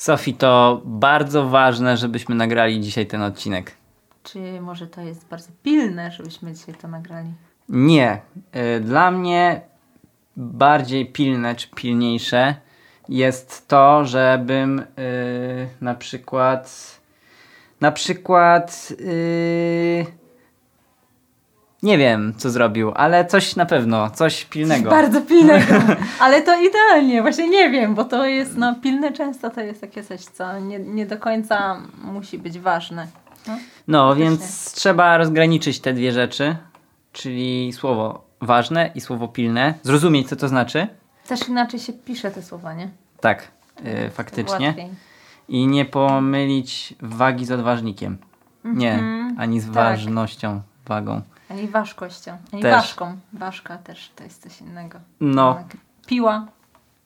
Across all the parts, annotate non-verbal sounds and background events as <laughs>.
Sofii, to bardzo ważne, żebyśmy nagrali dzisiaj ten odcinek. Czy może to jest bardzo pilne, żebyśmy dzisiaj to nagrali? Nie. Y, Dla mnie bardziej pilne czy pilniejsze jest to, żebym y, na przykład na przykład y, nie wiem co zrobił, ale coś na pewno, coś pilnego. Bardzo pilnego. <laughs> Ale to idealnie, właśnie nie wiem, bo to jest, no pilne często to jest takie coś, co nie, nie do końca musi być ważne. No. No, więc trzeba rozgraniczyć te dwie rzeczy, czyli słowo ważne i słowo pilne. Zrozumieć, co to znaczy. Też inaczej się pisze te słowa, nie? Tak, yy, faktycznie. Łatwiej. I nie pomylić wagi z odważnikiem. Nie, Mhm, ani z tak. ważnością, wagą. Ani ważkością. Ani Też. ważką. Ważka też to jest coś innego. No, Tak. Piła,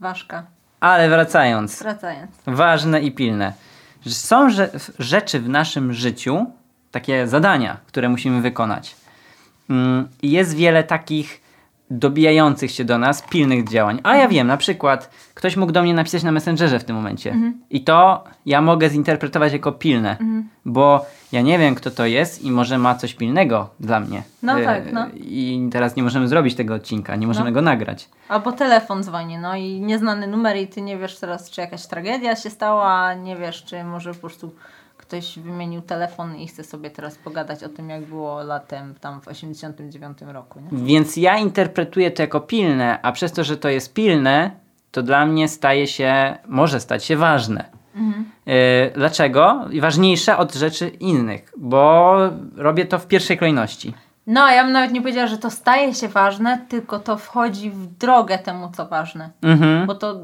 ważka. ale wracając. Wracając. Ważne i pilne. Są rze- rzeczy w naszym życiu, takie zadania, które musimy wykonać. Mm, I jest wiele takich dobijających się do nas pilnych działań. A ja wiem, na przykład ktoś mógł do mnie napisać na Messengerze w tym momencie. I to ja mogę zinterpretować jako pilne, bo ja nie wiem, kto to jest i może ma coś pilnego dla mnie. No Y, tak, no. I teraz nie możemy zrobić tego odcinka, nie możemy No. go nagrać. Albo telefon dzwoni, no i nieznany numer i ty nie wiesz teraz, czy jakaś tragedia się stała, nie wiesz, czy może po prostu ktoś wymienił telefon i chce sobie teraz pogadać o tym, jak było latem tam w 89 roku, nie? Więc ja interpretuję to jako pilne, a przez to, że to jest pilne, to dla mnie staje się, może stać się ważne. Yy, dlaczego? Ważniejsze od rzeczy innych, bo robię to w pierwszej kolejności. No, ja bym nawet nie powiedziała, że to staje się ważne, tylko to wchodzi w drogę temu, co ważne. Mhm. Bo to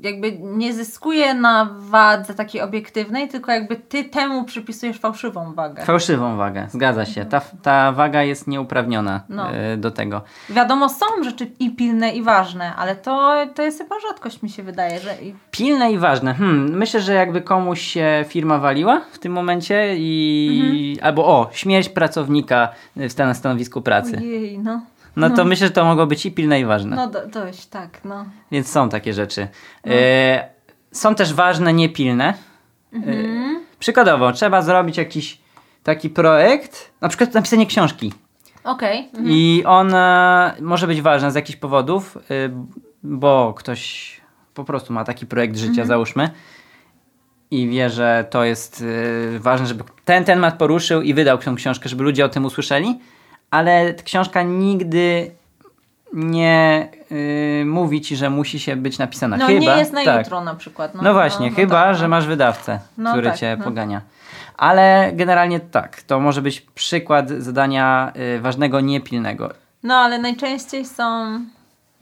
jakby nie zyskuje na wadze takiej obiektywnej, tylko jakby ty temu przypisujesz fałszywą wagę. Fałszywą wagę, zgadza się. Ta, ta waga jest nieuprawniona No. yy, do tego. Wiadomo, są rzeczy i pilne, i ważne, ale to, to jest chyba rzadkość, mi się wydaje, że Pilne i ważne. Hmm, myślę, że jakby komuś się firma waliła w tym momencie i... Albo o, śmierć pracownika w stan- stanowisku pracy. Ojej, no. No to myślę, że to mogło być i pilne i ważne. No do, dość, tak, no. Więc są takie rzeczy. E, są też ważne, niepilne. E, przykładowo, trzeba zrobić jakiś taki projekt, na przykład napisanie książki. Okej. mhm. I ona może być ważna z jakichś powodów, y, bo ktoś po prostu ma taki projekt życia, załóżmy. I wie, że to jest y, ważne, żeby ten temat poruszył i wydał tą książkę, żeby ludzie o tym usłyszeli. Ale książka nigdy nie y, mówi ci, że musi się być napisana. No chyba, nie jest na tak. jutro na przykład. No, No właśnie, no chyba, tak, że no. masz wydawcę, No który tak, cię no. pogania. Ale generalnie tak, to może być przykład zadania y, ważnego, niepilnego. No ale najczęściej są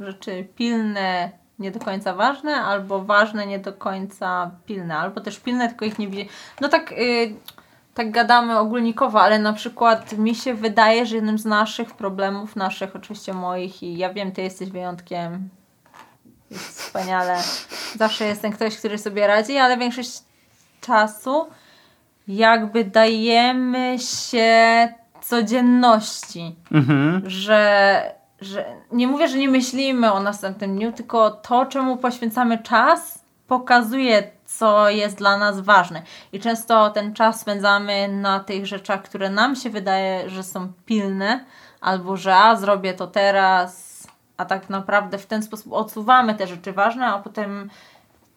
rzeczy pilne, nie do końca ważne, albo ważne, nie do końca pilne, albo też pilne, tylko ich nie widzi. No tak, y, tak gadamy ogólnikowo, ale na przykład mi się wydaje, że jednym z naszych problemów, naszych oczywiście moich i ja wiem, ty jesteś wyjątkiem, jest wspaniale, zawsze jest ten ktoś, który sobie radzi, ale większość czasu jakby dajemy się codzienności Mhm. że, że nie mówię, że nie myślimy o następnym dniu, tylko to, czemu poświęcamy czas, pokazuje, co jest dla nas ważne. I często ten czas spędzamy na tych rzeczach, które nam się wydaje, że są pilne, albo że a zrobię to teraz, a tak naprawdę w ten sposób odsuwamy te rzeczy ważne, a potem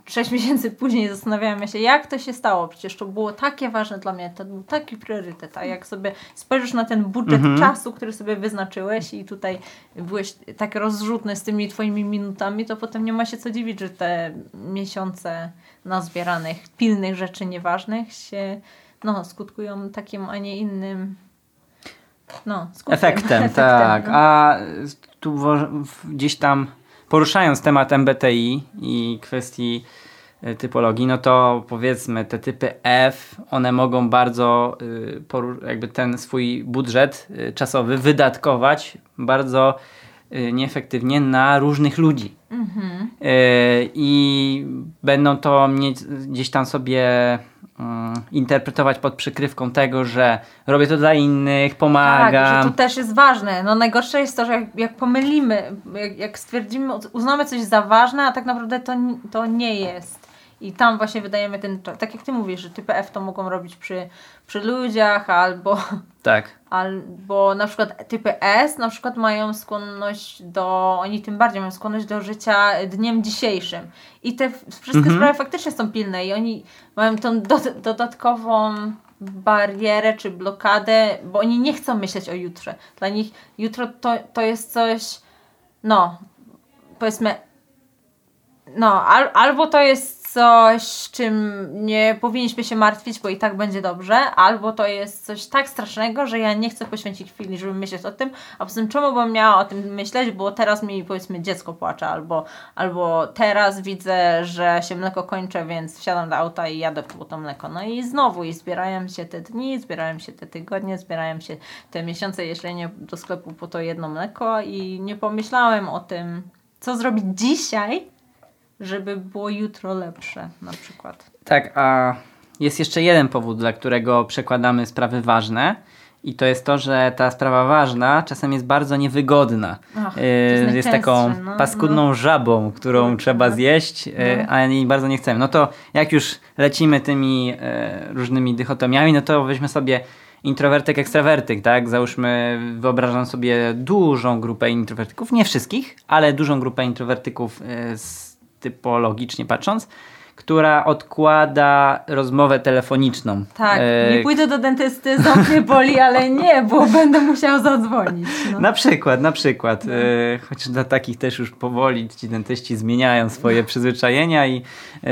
sześć miesięcy później zastanawiamy się, jak to się stało. Przecież to było takie ważne dla mnie, to był taki priorytet. A jak sobie spojrzysz na ten budżet czasu, który sobie wyznaczyłeś i tutaj byłeś tak rozrzutny z tymi twoimi minutami, to potem nie ma się co dziwić, że te miesiące nazbieranych, pilnych rzeczy nieważnych się no, skutkują takim, a nie innym no, skutkiem. Efektem, <laughs> tak. no. A tu gdzieś tam poruszając temat MBTI i kwestii y, typologii, no to powiedzmy te typy F, one mogą bardzo y, jakby ten swój budżet y, czasowy wydatkować bardzo y, nieefektywnie na różnych ludzi. Mhm. I będą to mieć gdzieś tam sobie interpretować pod przykrywką tego, że robię to dla innych, pomagam. Tak, że to też jest ważne. No najgorsze jest to, że jak, jak pomylimy, jak, jak stwierdzimy, uznamy coś za ważne, a tak naprawdę to, to nie jest. I tam właśnie wydajemy ten czas. Tak jak ty mówisz, że typy F to mogą robić przy, przy ludziach albo, Tak. albo na przykład typy S na przykład mają skłonność do, oni tym bardziej mają skłonność do życia dniem dzisiejszym. I te wszystkie Mhm. sprawy faktycznie są pilne i oni mają tą do, dodatkową barierę czy blokadę, bo oni nie chcą myśleć o jutrze. Dla nich jutro to, to jest coś, no, powiedzmy, no, al, albo to jest coś, czym nie powinniśmy się martwić, bo i tak będzie dobrze, albo to jest coś tak strasznego, że ja nie chcę poświęcić chwili, żeby myśleć o tym, a poza tym czemu bym miała o tym myśleć, bo teraz mi powiedzmy dziecko płacze, albo, albo teraz widzę, że się mleko kończy, więc wsiadam do auta i jadę po to mleko. No i znowu, i zbierają się te dni, zbierają się te tygodnie, zbierają się te miesiące, jeśli nie do sklepu po to jedno mleko. I nie pomyślałem o tym, co zrobić dzisiaj, żeby było jutro lepsze na przykład. Tak, a jest jeszcze jeden powód, dla którego przekładamy sprawy ważne. I to jest to, że ta sprawa ważna czasem jest bardzo niewygodna. Ach, Yy, jest jest taką najczęstsze, no, paskudną żabą, którą No, trzeba no. zjeść, yy, No. a jej bardzo nie chcemy. No to jak już lecimy tymi yy, różnymi dychotomiami, no to weźmy sobie introwertyk, ekstrawertyk, tak? Załóżmy, wyobrażam sobie dużą grupę introwertyków, nie wszystkich, ale dużą grupę introwertyków z, typologicznie patrząc, która odkłada rozmowę telefoniczną. Tak, Yy, nie pójdę do dentysty, ząb mnie boli, ale nie, bo będę musiała zadzwonić. No. Na przykład, na przykład. E, chociaż dla takich też już powoli ci dentyści zmieniają swoje przyzwyczajenia i e,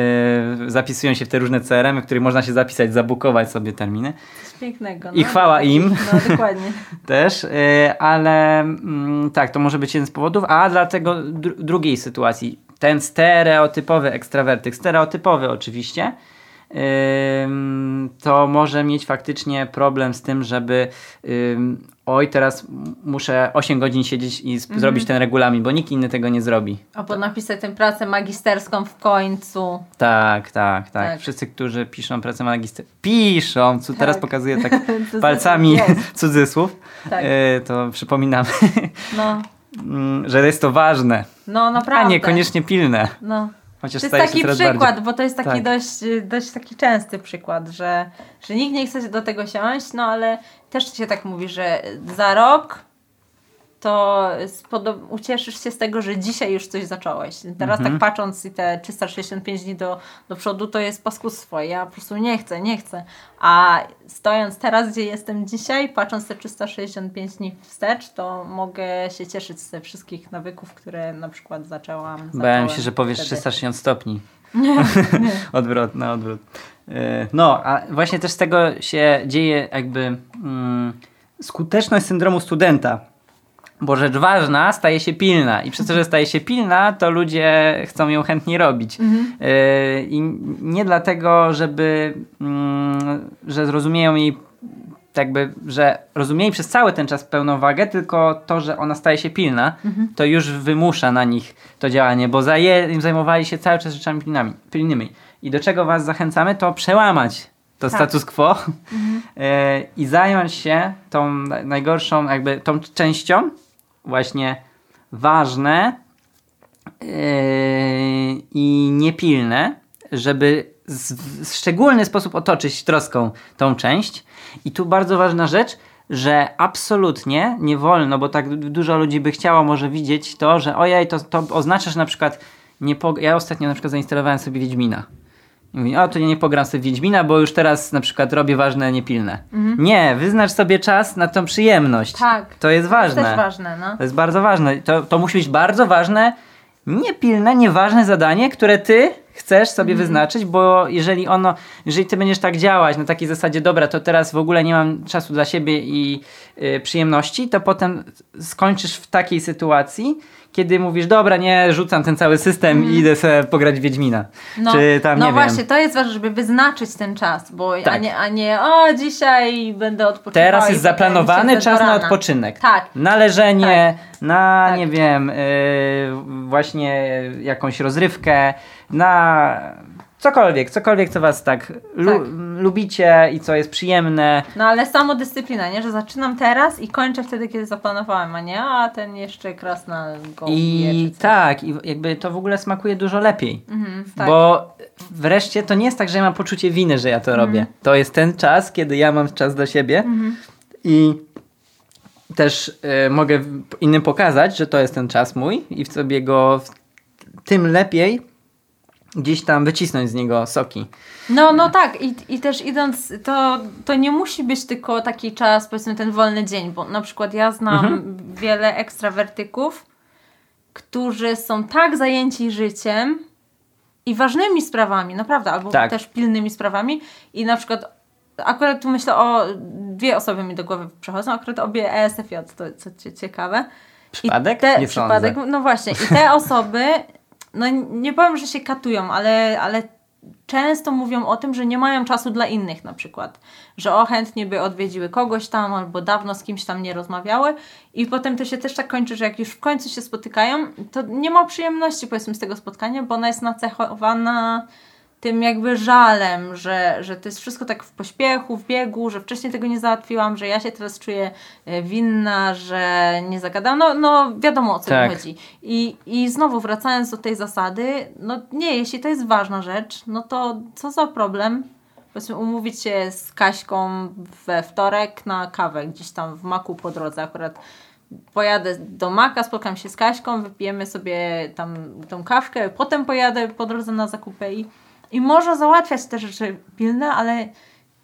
zapisują się w te różne CRM, w których można się zapisać, zabukować sobie terminy Coś pięknego. I chwała im. No dokładnie. <laughs> też, e, ale mm, tak, to może być jeden z powodów, a dlatego dru- drugiej sytuacji, ten stereotypowy ekstrawertyk, stereotypowy oczywiście, to może mieć faktycznie problem z tym, żeby oj, teraz muszę 8 godzin siedzieć i sp- zrobić ten regulamin, bo nikt inny tego nie zrobi. Albo napisać tę pracę magisterską w końcu. Tak, tak, tak. Tak. Wszyscy, którzy piszą pracę magisterską, piszą, co teraz Tak. pokazuję <laughs> tak palcami <laughs> cudzysłów, Tak. e, to przypominamy, <laughs> No, że jest to ważne, no naprawdę. a niekoniecznie pilne. No. Chociaż To jest taki przykład, bardziej. bo to jest taki Tak. dość, dość taki częsty przykład, że, że nikt nie chce do tego siąść, no ale też się tak mówi, że za rok to ucieszysz się z tego, że dzisiaj już coś zacząłeś. Teraz Mhm. tak patrząc i te 365 dni do, do przodu, to jest paskudstwo. Ja po prostu nie chcę, nie chcę. A stojąc teraz, gdzie jestem dzisiaj, patrząc te 365 dni wstecz, to mogę się cieszyć z tych wszystkich nawyków, które na przykład zaczęłam. Bałem się, że powiesz wtedy. 360 stopni. <laughs> <laughs> odwrot, na odwrót. E, No, a właśnie też z tego się dzieje jakby mm, skuteczność syndromu studenta. Bo rzecz ważna staje się pilna i przez to, że staje się pilna, to ludzie chcą ją chętnie robić. E, I nie dlatego, żeby, mm, że zrozumieją jej jakby, że rozumieli przez cały ten czas pełną wagę, tylko to, że ona staje się pilna, to już wymusza na nich to działanie, bo zaję, zajmowali się cały czas rzeczami pilnami, pilnymi. I do czego was zachęcamy, to przełamać to Tak. status quo e, <laughs> i zająć się tą na- najgorszą, jakby tą częścią, właśnie ważne yy, i niepilne, żeby w szczególny sposób otoczyć troską tą część. I tu bardzo ważna rzecz, że absolutnie nie wolno, bo tak du- dużo ludzi by chciało może widzieć to, że ojej, to, to oznacza, na przykład nie po... ja ostatnio na przykład zainstalowałem sobie Wiedźmina. Mówi, o to nie, nie pogram sobie w Wiedźmina, bo już teraz na przykład robię ważne, niepilne. Nie, wyznacz sobie czas na tą przyjemność. Tak. To jest To jest ważne. ważne, no. To jest bardzo ważne. To, to musi być bardzo ważne, niepilne, nieważne zadanie, które ty chcesz sobie Mhm. wyznaczyć, bo jeżeli ono, jeżeli ty będziesz tak działać na takiej zasadzie, dobra, to teraz w ogóle nie mam czasu dla siebie i y, przyjemności, to potem skończysz w takiej sytuacji, kiedy mówisz, dobra, nie, rzucam ten cały system i idę sobie pograć Wiedźmina. Mhm. No, Czy tam, no nie właśnie, wiem. to jest ważne, żeby wyznaczyć ten czas, bo a, Tak. nie, a nie o dzisiaj będę odpoczywała. Teraz jest zaplanowany czas na odpoczynek. Tak. Na leżenie, na Tak. nie wiem, y, właśnie jakąś rozrywkę, na cokolwiek, cokolwiek, co was tak, lu- Tak. lubicie i co jest przyjemne. No ale samodyscyplina, nie? Że zaczynam teraz i kończę wtedy, kiedy zaplanowałem, a nie a ten jeszcze krasna go I tak, i jakby to w ogóle smakuje dużo lepiej. Mhm, tak. Bo wreszcie to nie jest tak, że ja mam poczucie winy, że ja to robię. To jest ten czas, kiedy ja mam czas dla siebie i też e, mogę innym pokazać, że to jest ten czas mój i w sobie go w, tym lepiej gdzieś tam wycisnąć z niego soki. No, no tak, i, i też idąc, to, to nie musi być tylko taki czas, powiedzmy ten wolny dzień, bo na przykład ja znam wiele ekstrawertyków, którzy są tak zajęci życiem i ważnymi sprawami, naprawdę, albo Tak. też pilnymi sprawami i na przykład akurat tu myślę o, dwie osoby mi do głowy przychodzą, akurat obie ESFJ, to co cie- ciekawe. Przypadek? Te, Nie przypadek, sądzę. no właśnie, i te <laughs> osoby, no nie powiem, że się katują, ale, ale często mówią o tym, że nie mają czasu dla innych na przykład. Że o chętnie by odwiedziły kogoś tam, albo dawno z kimś tam nie rozmawiały i potem to się też tak kończy, że jak już w końcu się spotykają, to nie ma przyjemności powiedzmy z tego spotkania, bo ona jest nacechowana tym jakby żalem, że, że to jest wszystko tak w pośpiechu, w biegu, że wcześniej tego nie załatwiłam, że ja się teraz czuję e, winna, że nie zagadałam. No, no wiadomo o co Tak. mi chodzi. I, I znowu wracając do tej zasady, no nie, jeśli to jest ważna rzecz, no to co za problem? Powiedzmy umówić się z Kaśką we wtorek na kawę gdzieś tam w Maku po drodze akurat pojadę do Maka, spotkam się z Kaśką, wypijemy sobie tam tą kawkę, potem pojadę po drodze na zakupy i, i można załatwiać te rzeczy pilne, ale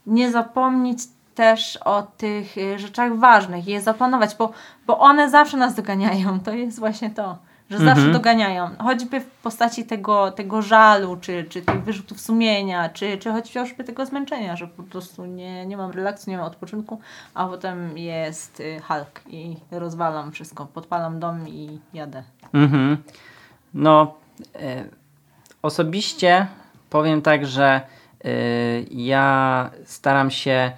nie zapomnieć też o tych y, rzeczach ważnych i je zaplanować, bo, bo one zawsze nas doganiają. To jest właśnie to, że zawsze doganiają. Choćby w postaci tego, tego żalu, czy, czy tych wyrzutów sumienia, czy, czy chociażby tego zmęczenia, że po prostu nie, nie mam relaksu, nie mam odpoczynku, a potem jest y, Hulk i rozwalam wszystko, podpalam dom i jadę. Mhm. No, e, osobiście powiem tak, że e, ja staram się e,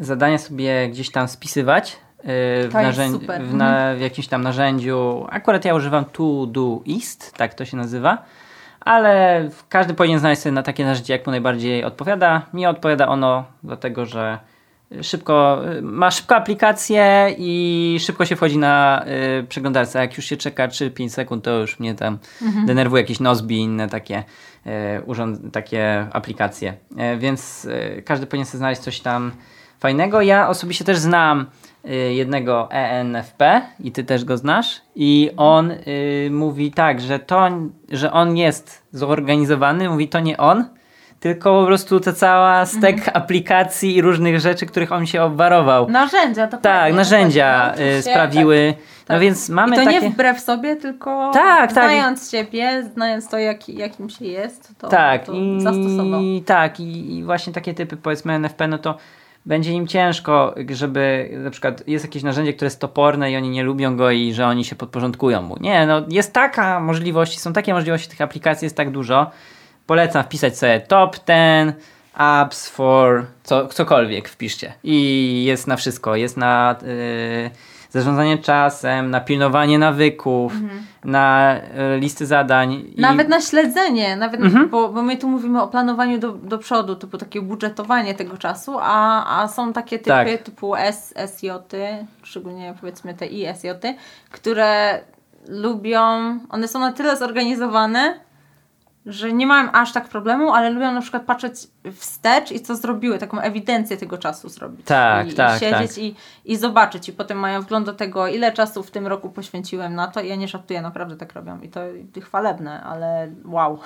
zadania sobie gdzieś tam spisywać e, w, To narzędzi- w, na, w jakimś tam narzędziu. Akurat ja używam Todoist, tak to się nazywa. Ale każdy powinien znaleźć sobie na takie narzędzie, jak mu najbardziej odpowiada. Mi odpowiada ono, dlatego że szybko, ma szybką aplikację i szybko się wchodzi na y, przeglądarce. Jak już się czeka 3-5 sekund, to już mnie tam denerwuje jakieś Nozbi i inne takie, y, urząd, takie aplikacje. Y, więc y, każdy powinien sobie znaleźć coś tam fajnego. Ja osobiście też znam jednego ENFP i ty też go znasz i on y, mówi tak, że to, że on jest zorganizowany, mówi to nie on, tylko po prostu ta cała stek Mhm. aplikacji i różnych rzeczy, których on się obwarował. Narzędzia, to tak, narzędzia oczywiście, sprawiły. No tak. więc mamy I to takie. nie wbrew sobie, tylko Tak, tak. znając siebie, znając to, jaki, jakim się jest, to, tak, to i, zastosował. tak i, i właśnie takie typy powiedzmy NFP, no to będzie im ciężko, żeby na przykład jest jakieś narzędzie, które jest toporne i oni nie lubią go i że oni się podporządkują mu. Nie, no jest taka możliwość, są takie możliwości tych aplikacji, jest tak dużo. Polecam wpisać sobie top 10 apps for co, cokolwiek wpiszcie i jest na wszystko, jest na y, zarządzanie czasem, na pilnowanie nawyków, na y, listy zadań. i- Mhm. Nawet na śledzenie, nawet, bo, bo my tu mówimy o planowaniu do, do przodu, typu takie budżetowanie tego czasu, a, a są takie typy Tak. typu S, SJ, szczególnie powiedzmy te ISJ, które lubią, one są na tyle zorganizowane, że nie mają aż tak problemu, ale lubią na przykład patrzeć wstecz i co zrobiły, taką ewidencję tego czasu zrobić. Tak, I, tak, i siedzieć tak. i, i zobaczyć i potem mają wgląd do tego, ile czasu w tym roku poświęciłem na to. Ja nie żartuję, naprawdę tak robią i to chwalebne, ale wow.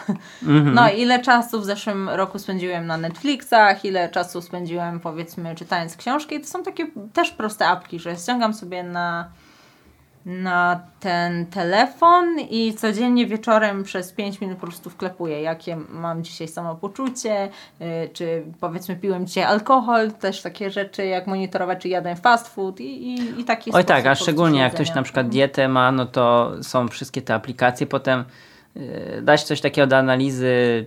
Mhm. No ile czasu w zeszłym roku spędziłem na Netflixach, ile czasu spędziłem powiedzmy czytając książki. To są takie też proste apki, że ściągam sobie na na ten telefon i codziennie wieczorem przez 5 minut po prostu wklepuję, jakie mam dzisiaj samopoczucie, yy, czy powiedzmy piłem dzisiaj alkohol, też takie rzeczy jak monitorować, czy jadłem fast food i, i, i taki Oj tak, a szczególnie jak ktoś na przykład dietę ma, no to są wszystkie te aplikacje, potem yy, dać coś takiego do analizy,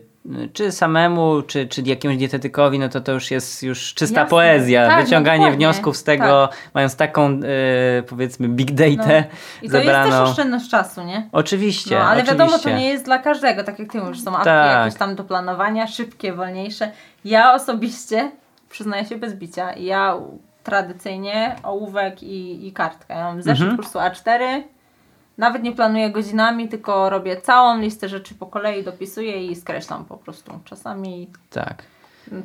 czy samemu, czy, czy jakiemuś dietetykowi, no to to już jest już czysta Jasne. poezja. Tak, Wyciąganie wniosków z tego, mając taką yy, powiedzmy big data No. I to zebraną. jest też oszczędność czasu, nie? Oczywiście, No, ale oczywiście. wiadomo, to nie jest dla każdego, tak jak ty mówisz, są apki Tak. jakieś tam do planowania, szybkie, wolniejsze. Ja osobiście, przyznaję się bez bicia, ja tradycyjnie ołówek i, i kartkę. Ja mam zeszyt Mhm. po prostu A4 Nawet nie planuję godzinami, tylko robię całą listę rzeczy po kolei, dopisuję i skreślam po prostu. Czasami Tak.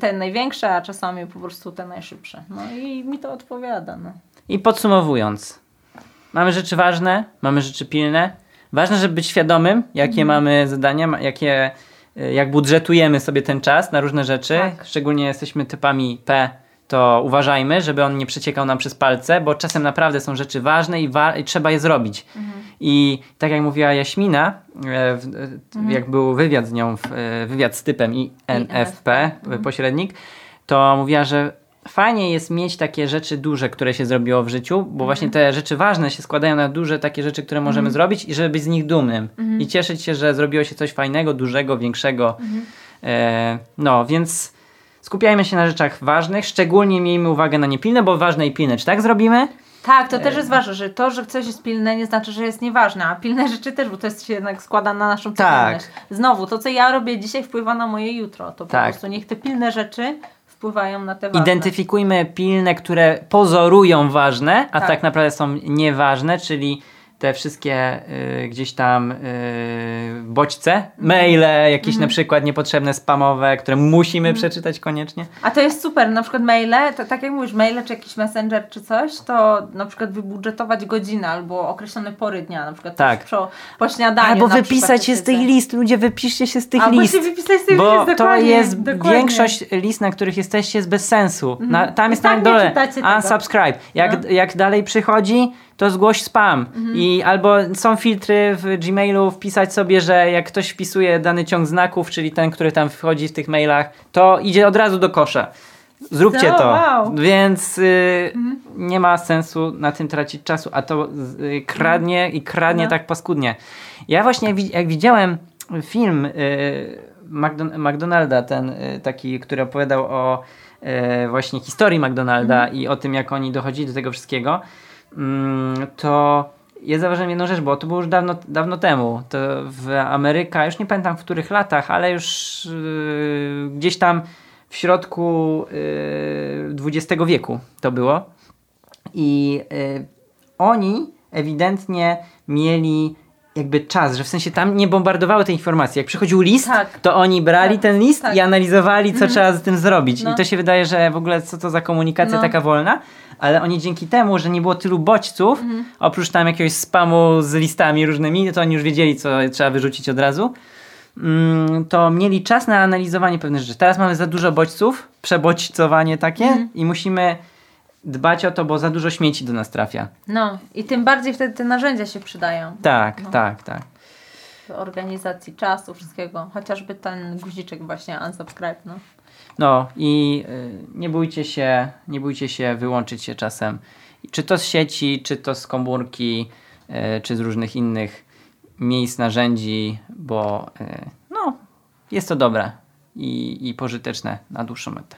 te największe, a czasami po prostu te najszybsze. No i mi to odpowiada. No. I podsumowując, mamy rzeczy ważne, mamy rzeczy pilne. Ważne, żeby być świadomym, jakie mamy zadania, jakie, y, jak budżetujemy sobie ten czas na różne rzeczy. Tak. Szczególnie jesteśmy typami P, to uważajmy, żeby on nie przeciekał nam przez palce, bo czasem naprawdę są rzeczy ważne i, wa- i trzeba je zrobić. I tak jak mówiła Jaśmina, e, w, e, jak był wywiad z nią, w, e, wywiad z typem INFP, pośrednik, to mówiła, że fajnie jest mieć takie rzeczy duże, które się zrobiło w życiu, bo właśnie te rzeczy ważne się składają na duże takie rzeczy, które możemy zrobić i żeby być z nich dumnym. I cieszyć się, że zrobiło się coś fajnego, dużego, większego. E, no, więc skupiajmy się na rzeczach ważnych, szczególnie miejmy uwagę na niepilne, bo ważne i pilne. Czy tak zrobimy? Tak, to też jest ważne, że to, że coś jest pilne, nie znaczy, że jest nieważne, a pilne rzeczy też, bo to jest się jednak składa na naszą Tak. codzienność. Znowu, to co ja robię dzisiaj wpływa na moje jutro. To po Tak. prostu niech te pilne rzeczy wpływają na te ważne. Identyfikujmy pilne, które pozorują ważne, a tak, Tak. naprawdę są nieważne, czyli te wszystkie y, gdzieś tam y, bodźce, maile, jakieś Mhm. na przykład niepotrzebne spamowe, które musimy przeczytać koniecznie. A to jest super, na przykład maile, to tak jak mówisz, maile czy jakiś messenger czy coś, to na przykład wybudżetować godzinę albo określone pory dnia, na przykład Tak. po, po śniadaniu. Albo wypisać się z tych list, ludzie wypiszcie się z tych Albo list. się wypisać z tych Bo list, to jest dokładnie. większość list, na których jesteście jest bez sensu. Na, tam I jest tak na dole unsubscribe. Jak, No. jak dalej przychodzi, to zgłoś spam. Mhm. I albo są filtry w Gmailu, wpisać sobie, że jak ktoś wpisuje dany ciąg znaków, czyli ten, który tam wchodzi w tych mailach, to idzie od razu do kosza. Zróbcie O, to. wow. Więc y, nie ma sensu na tym tracić czasu, a to y, kradnie i kradnie No. tak paskudnie. Ja właśnie jak, wi- jak widziałem film y, McDon- McDonalda, ten y, taki, który opowiadał o y, właśnie historii McDonalda i o tym, jak oni dochodzili do tego wszystkiego, to ja zauważyłem jedną rzecz, bo to było już dawno, dawno temu. To w Ameryka, już nie pamiętam w których latach, ale już y, gdzieś tam w środku y, XX wieku to było. I y, oni ewidentnie mieli jakby czas, że w sensie tam nie bombardowały te informacje. Jak przychodził list, Tak. to oni brali Tak, ten list tak. i analizowali, co trzeba z tym zrobić. No. I to się wydaje, że w ogóle co to za komunikacja No. taka wolna, ale oni dzięki temu, że nie było tylu bodźców, Mhm. oprócz tam jakiegoś spamu z listami różnymi, to oni już wiedzieli, co trzeba wyrzucić od razu. Mm, to mieli czas na analizowanie pewnych rzeczy. Teraz mamy za dużo bodźców, przebodźcowanie takie Mhm. i musimy dbać o to, bo za dużo śmieci do nas trafia. No i tym bardziej wtedy te narzędzia się przydają Tak, No. tak, tak. organizacji czasu, wszystkiego. Chociażby ten guziczek właśnie unsubscribe, no. No i y, nie bójcie się, nie bójcie się wyłączyć się czasem. Czy to z sieci, czy to z komórki, y, czy z różnych innych miejsc, narzędzi, bo y, no, jest to dobre i, i pożyteczne na dłuższą metę.